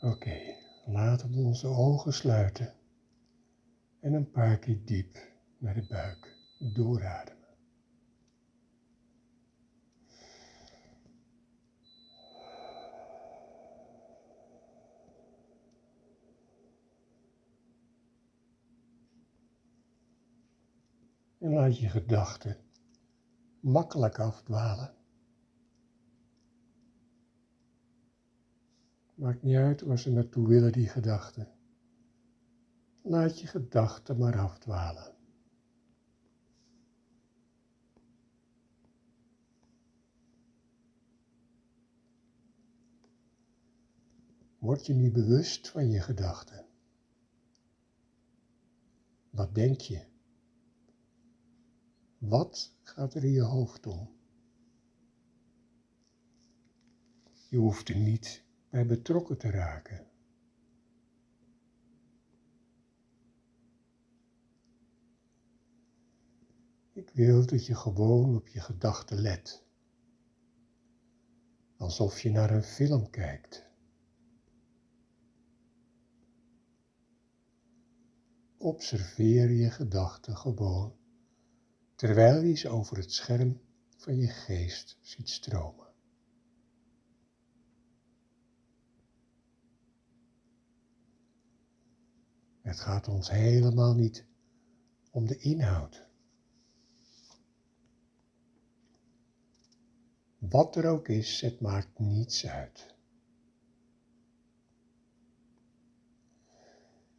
Oké, laten we onze ogen sluiten en een paar keer diep naar de buik doorademen. En laat je gedachten makkelijk afdwalen. Maakt niet uit waar ze naartoe willen, die gedachten. Laat je gedachten maar afdwalen. Word je niet bewust van je gedachten? Wat denk je? Wat gaat er in je hoofd om? Je hoeft er niet betrokken te raken. Ik wil dat je gewoon op je gedachten let. Alsof je naar een film kijkt. Observeer je gedachten gewoon terwijl je ze over het scherm van je geest ziet stromen. Het gaat ons helemaal niet om de inhoud. Wat er ook is, het maakt niets uit.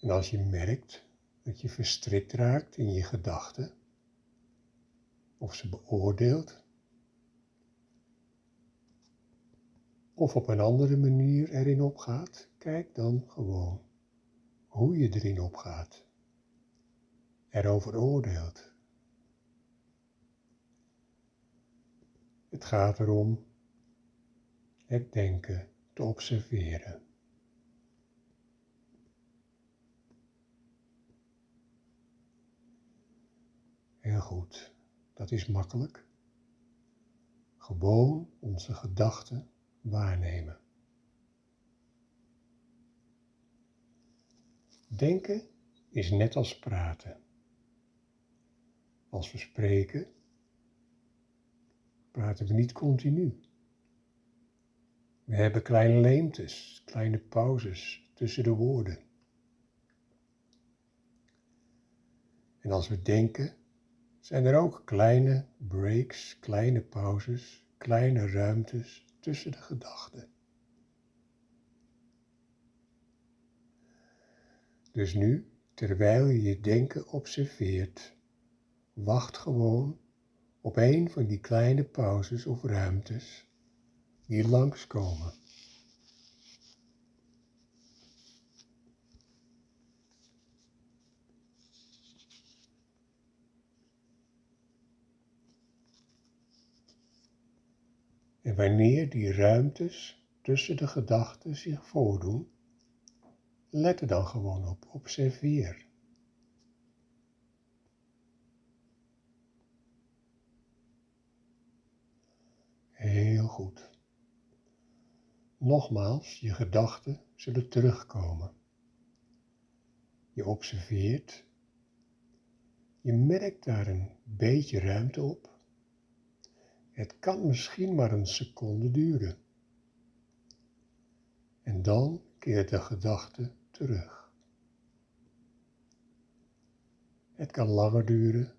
En als je merkt dat je verstrikt raakt in je gedachten, of ze beoordeelt, of op een andere manier erin opgaat, kijk dan gewoon hoe je erin opgaat, erover oordeelt. Het gaat erom het denken te observeren. Heel goed, dat is makkelijk. Gewoon onze gedachten waarnemen. Denken is net als praten. Als we spreken, praten we niet continu. We hebben kleine leemtes, kleine pauzes tussen de woorden. En als we denken, zijn er ook kleine breaks, kleine pauzes, kleine ruimtes tussen de gedachten. Dus nu, terwijl je je denken observeert, wacht gewoon op een van die kleine pauzes of ruimtes die langskomen. En wanneer die ruimtes tussen de gedachten zich voordoen, let er dan gewoon op, observeer. Heel goed. Nogmaals, je gedachten zullen terugkomen. Je observeert. Je merkt daar een beetje ruimte op. Het kan misschien maar een seconde duren. En dan keert de gedachte terug. Het kan langer duren,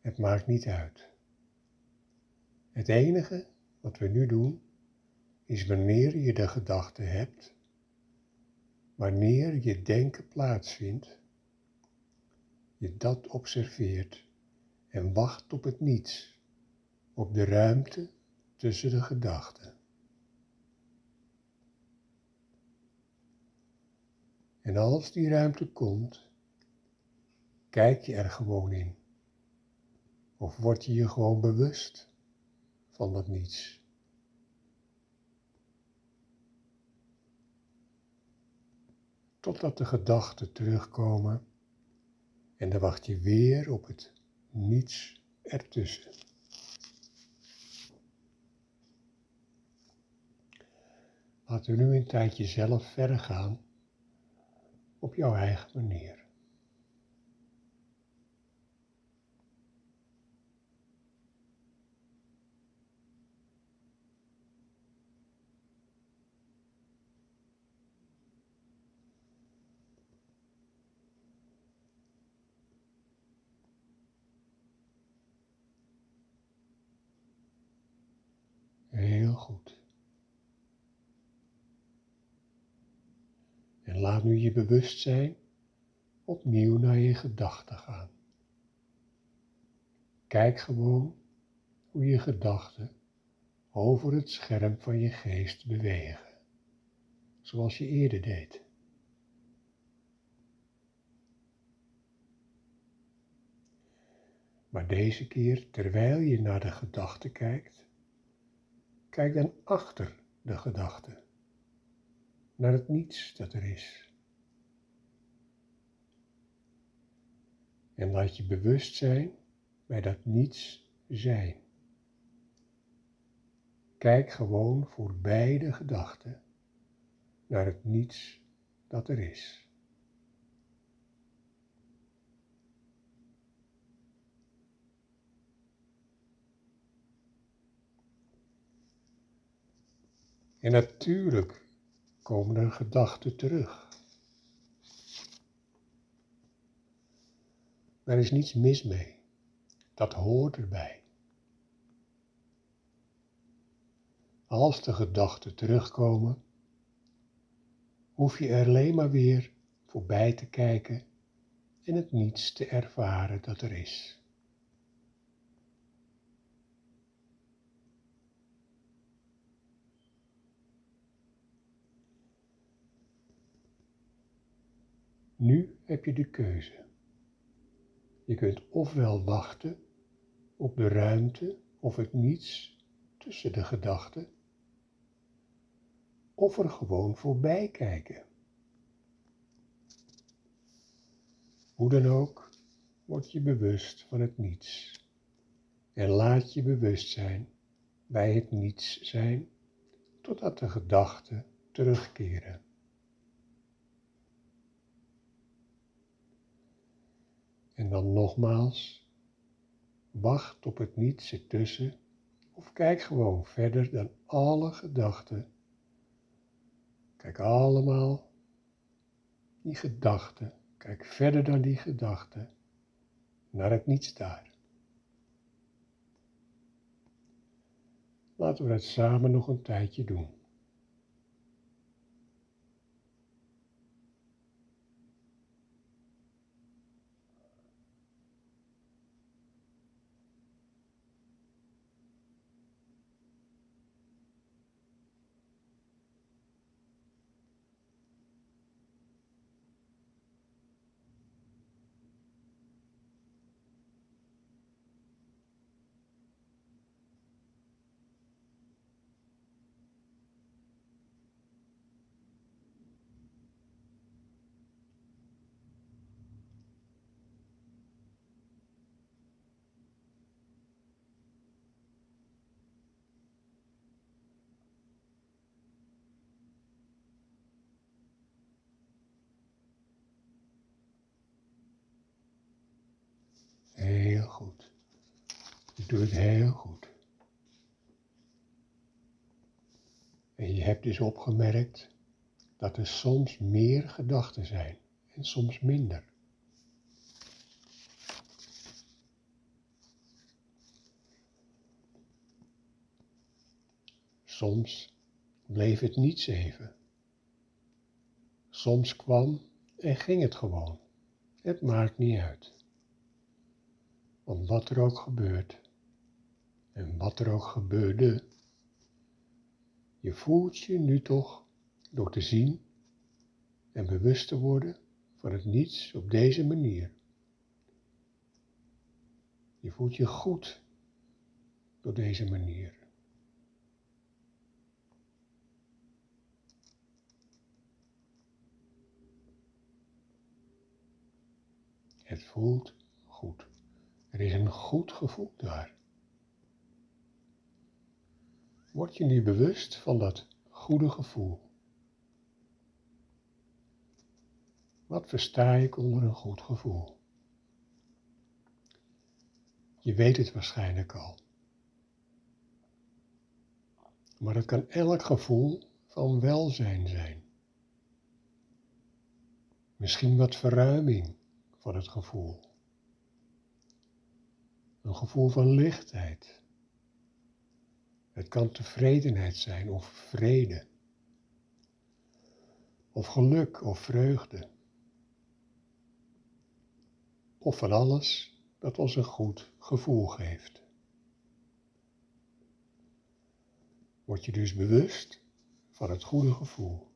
het maakt niet uit. Het enige wat we nu doen, is wanneer je de gedachte hebt, wanneer je denken plaatsvindt, je dat observeert en wacht op het niets, op de ruimte tussen de gedachten. En als die ruimte komt, kijk je er gewoon in. Of word je je gewoon bewust van dat niets. Totdat de gedachten terugkomen en dan wacht je weer op het niets ertussen. gaat er nu een tijdje zelf verder gaan op jouw eigen manier. Heel goed. En laat nu je bewustzijn opnieuw naar je gedachten gaan. Kijk gewoon hoe je gedachten over het scherm van je geest bewegen, zoals je eerder deed. Maar deze keer, terwijl je naar de gedachte kijkt, kijk dan achter de gedachte naar het niets dat er is. En laat je bewust zijn bij dat niets zijn. Kijk gewoon voorbij de gedachte naar het niets dat er is. En natuurlijk komen er gedachten terug. Daar is niets mis mee. Dat hoort erbij. Als de gedachten terugkomen, hoef je er alleen maar weer voorbij te kijken en het niets te ervaren dat er is. Nu heb je de keuze. Je kunt ofwel wachten op de ruimte of het niets tussen de gedachten, of er gewoon voorbij kijken. Hoe dan ook, word je bewust van het niets en laat je bewustzijn bij het niets zijn totdat de gedachten terugkeren. En dan nogmaals, wacht op het niets ertussen of kijk gewoon verder dan alle gedachten. Kijk allemaal die gedachten, kijk verder dan die gedachten naar het niets daar. Laten we het samen nog een tijdje doen. Heel goed. Je doet het heel goed. En je hebt dus opgemerkt dat er soms meer gedachten zijn en soms minder. Soms bleef het niets even. Soms kwam en ging het gewoon. Het maakt niet uit. Want wat er ook gebeurt en wat er ook gebeurde, je voelt je nu toch door te zien en bewust te worden van het niets op deze manier. Je voelt je goed door deze manier. Het voelt goed. Er is een goed gevoel daar word je nu bewust van dat goede gevoel. Wat versta ik onder een goed gevoel? Je weet het waarschijnlijk al. Maar het kan elk gevoel van welzijn zijn. Misschien wat verruiming van het gevoel. Een gevoel van lichtheid, het kan tevredenheid zijn of vrede. Of geluk of vreugde. Of van alles dat ons een goed gevoel geeft. Word je dus bewust van het goede gevoel.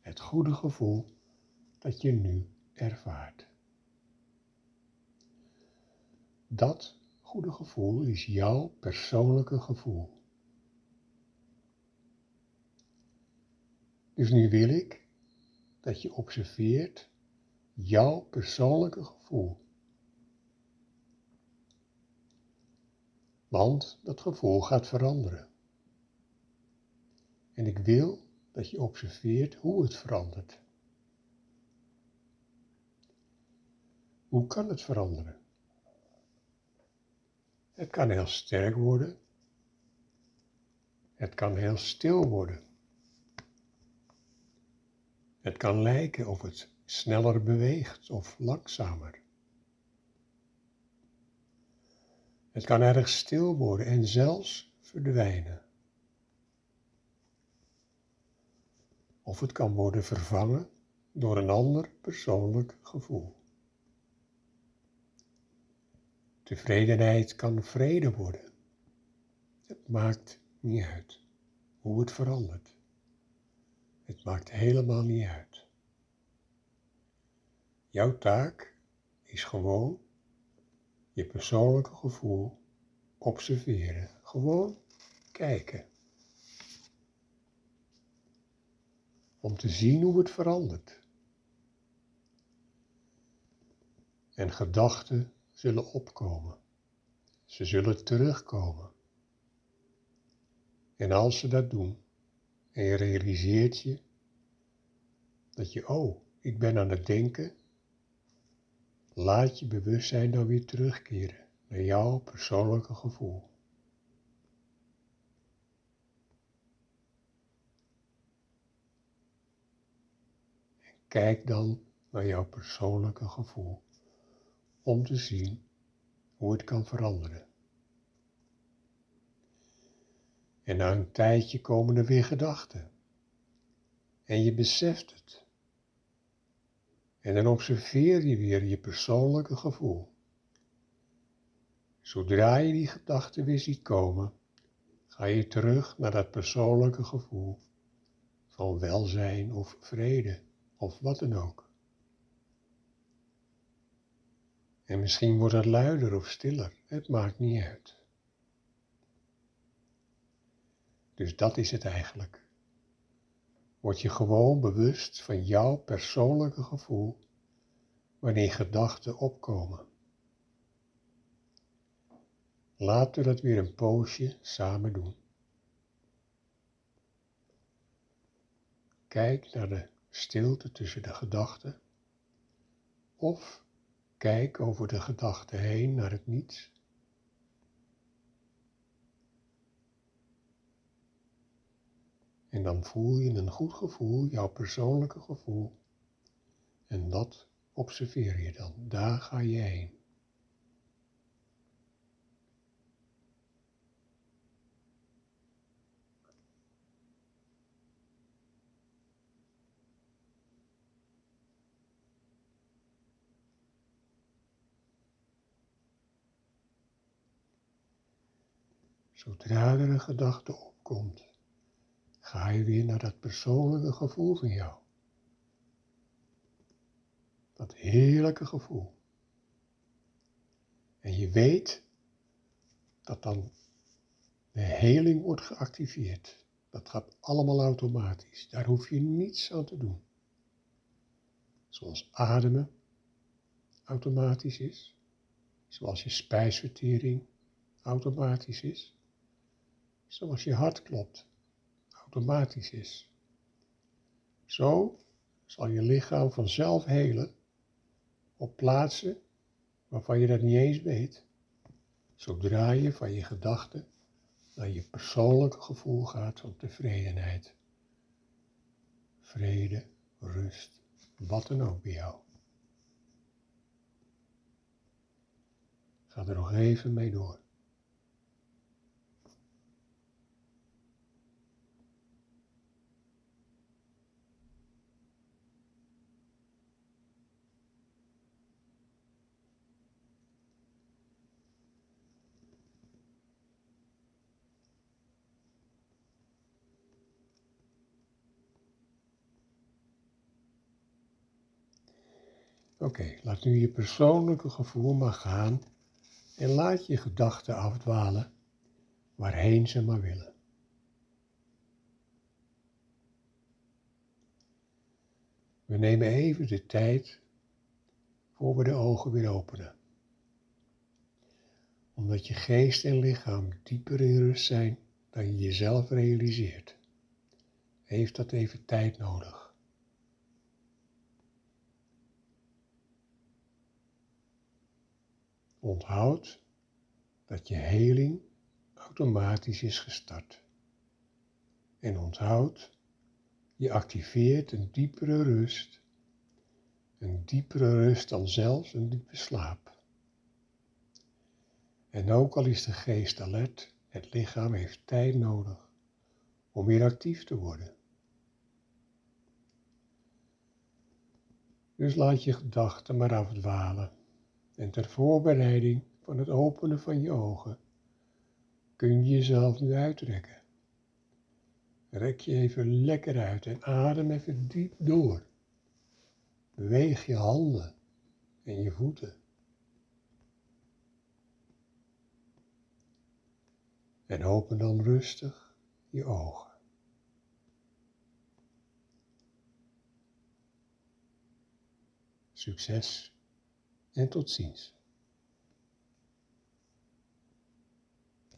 Het goede gevoel dat je nu ervaart. Dat goede gevoel is jouw persoonlijke gevoel. Dus nu wil ik dat je observeert jouw persoonlijke gevoel. Want dat gevoel gaat veranderen. En ik wil dat je observeert hoe het verandert. Hoe kan het veranderen? Het kan heel sterk worden. Het kan heel stil worden. Het kan lijken of het sneller beweegt of langzamer. Het kan erg stil worden en zelfs verdwijnen. Of het kan worden vervangen door een ander persoonlijk gevoel. Tevredenheid kan vrede worden. Het maakt niet uit hoe het verandert. Het maakt helemaal niet uit. Jouw taak is gewoon je persoonlijke gevoel observeren. Gewoon kijken. Om te zien hoe het verandert. En gedachten zullen opkomen. Ze zullen terugkomen. En als ze dat doen, en je realiseert je dat je, oh, ik ben aan het denken, laat je bewustzijn dan weer terugkeren naar jouw persoonlijke gevoel. En kijk dan naar jouw persoonlijke gevoel om te zien hoe het kan veranderen. En na een tijdje komen er weer gedachten. En je beseft het. En dan observeer je weer je persoonlijke gevoel. Zodra je die gedachten weer ziet komen, ga je terug naar dat persoonlijke gevoel van welzijn of vrede of wat dan ook. En misschien wordt het luider of stiller, het maakt niet uit. Dus dat is het eigenlijk. Word je gewoon bewust van jouw persoonlijke gevoel wanneer gedachten opkomen. Laten we dat weer een poosje samen doen. Kijk naar de stilte tussen de gedachten of Kijk over de gedachte heen naar het niets. En dan voel je een goed gevoel, jouw persoonlijke gevoel. En dat observeer je dan. Daar ga je heen. Zodra er een gedachte opkomt, ga je weer naar dat persoonlijke gevoel van jou. Dat heerlijke gevoel. En je weet dat dan de heling wordt geactiveerd. Dat gaat allemaal automatisch. Daar hoef je niets aan te doen. Zoals ademen automatisch is. Zoals je spijsvertering automatisch is zoals je hart klopt, automatisch is. Zo zal je lichaam vanzelf helen op plaatsen waarvan je dat niet eens weet, zodra je van je gedachten naar je persoonlijke gevoel gaat van tevredenheid, vrede, rust, wat dan ook bij jou. Ga er nog even mee door. Oké, laat nu je persoonlijke gevoel maar gaan en laat je gedachten afdwalen waarheen ze maar willen. We nemen even de tijd voor we de ogen weer openen. Omdat je geest en lichaam dieper in rust zijn dan je jezelf realiseert, heeft dat even tijd nodig. Onthoud dat je heling automatisch is gestart. En onthoud, je activeert een diepere rust, een diepere rust dan zelfs een diepe slaap. En ook al is de geest alert, het lichaam heeft tijd nodig om weer actief te worden. Dus laat je gedachten maar afdwalen en ter voorbereiding van het openen van je ogen kun je jezelf nu uitrekken. Rek je even lekker uit en adem even diep door. Beweeg je handen en je voeten. En open dan rustig je ogen. Succes em todos os.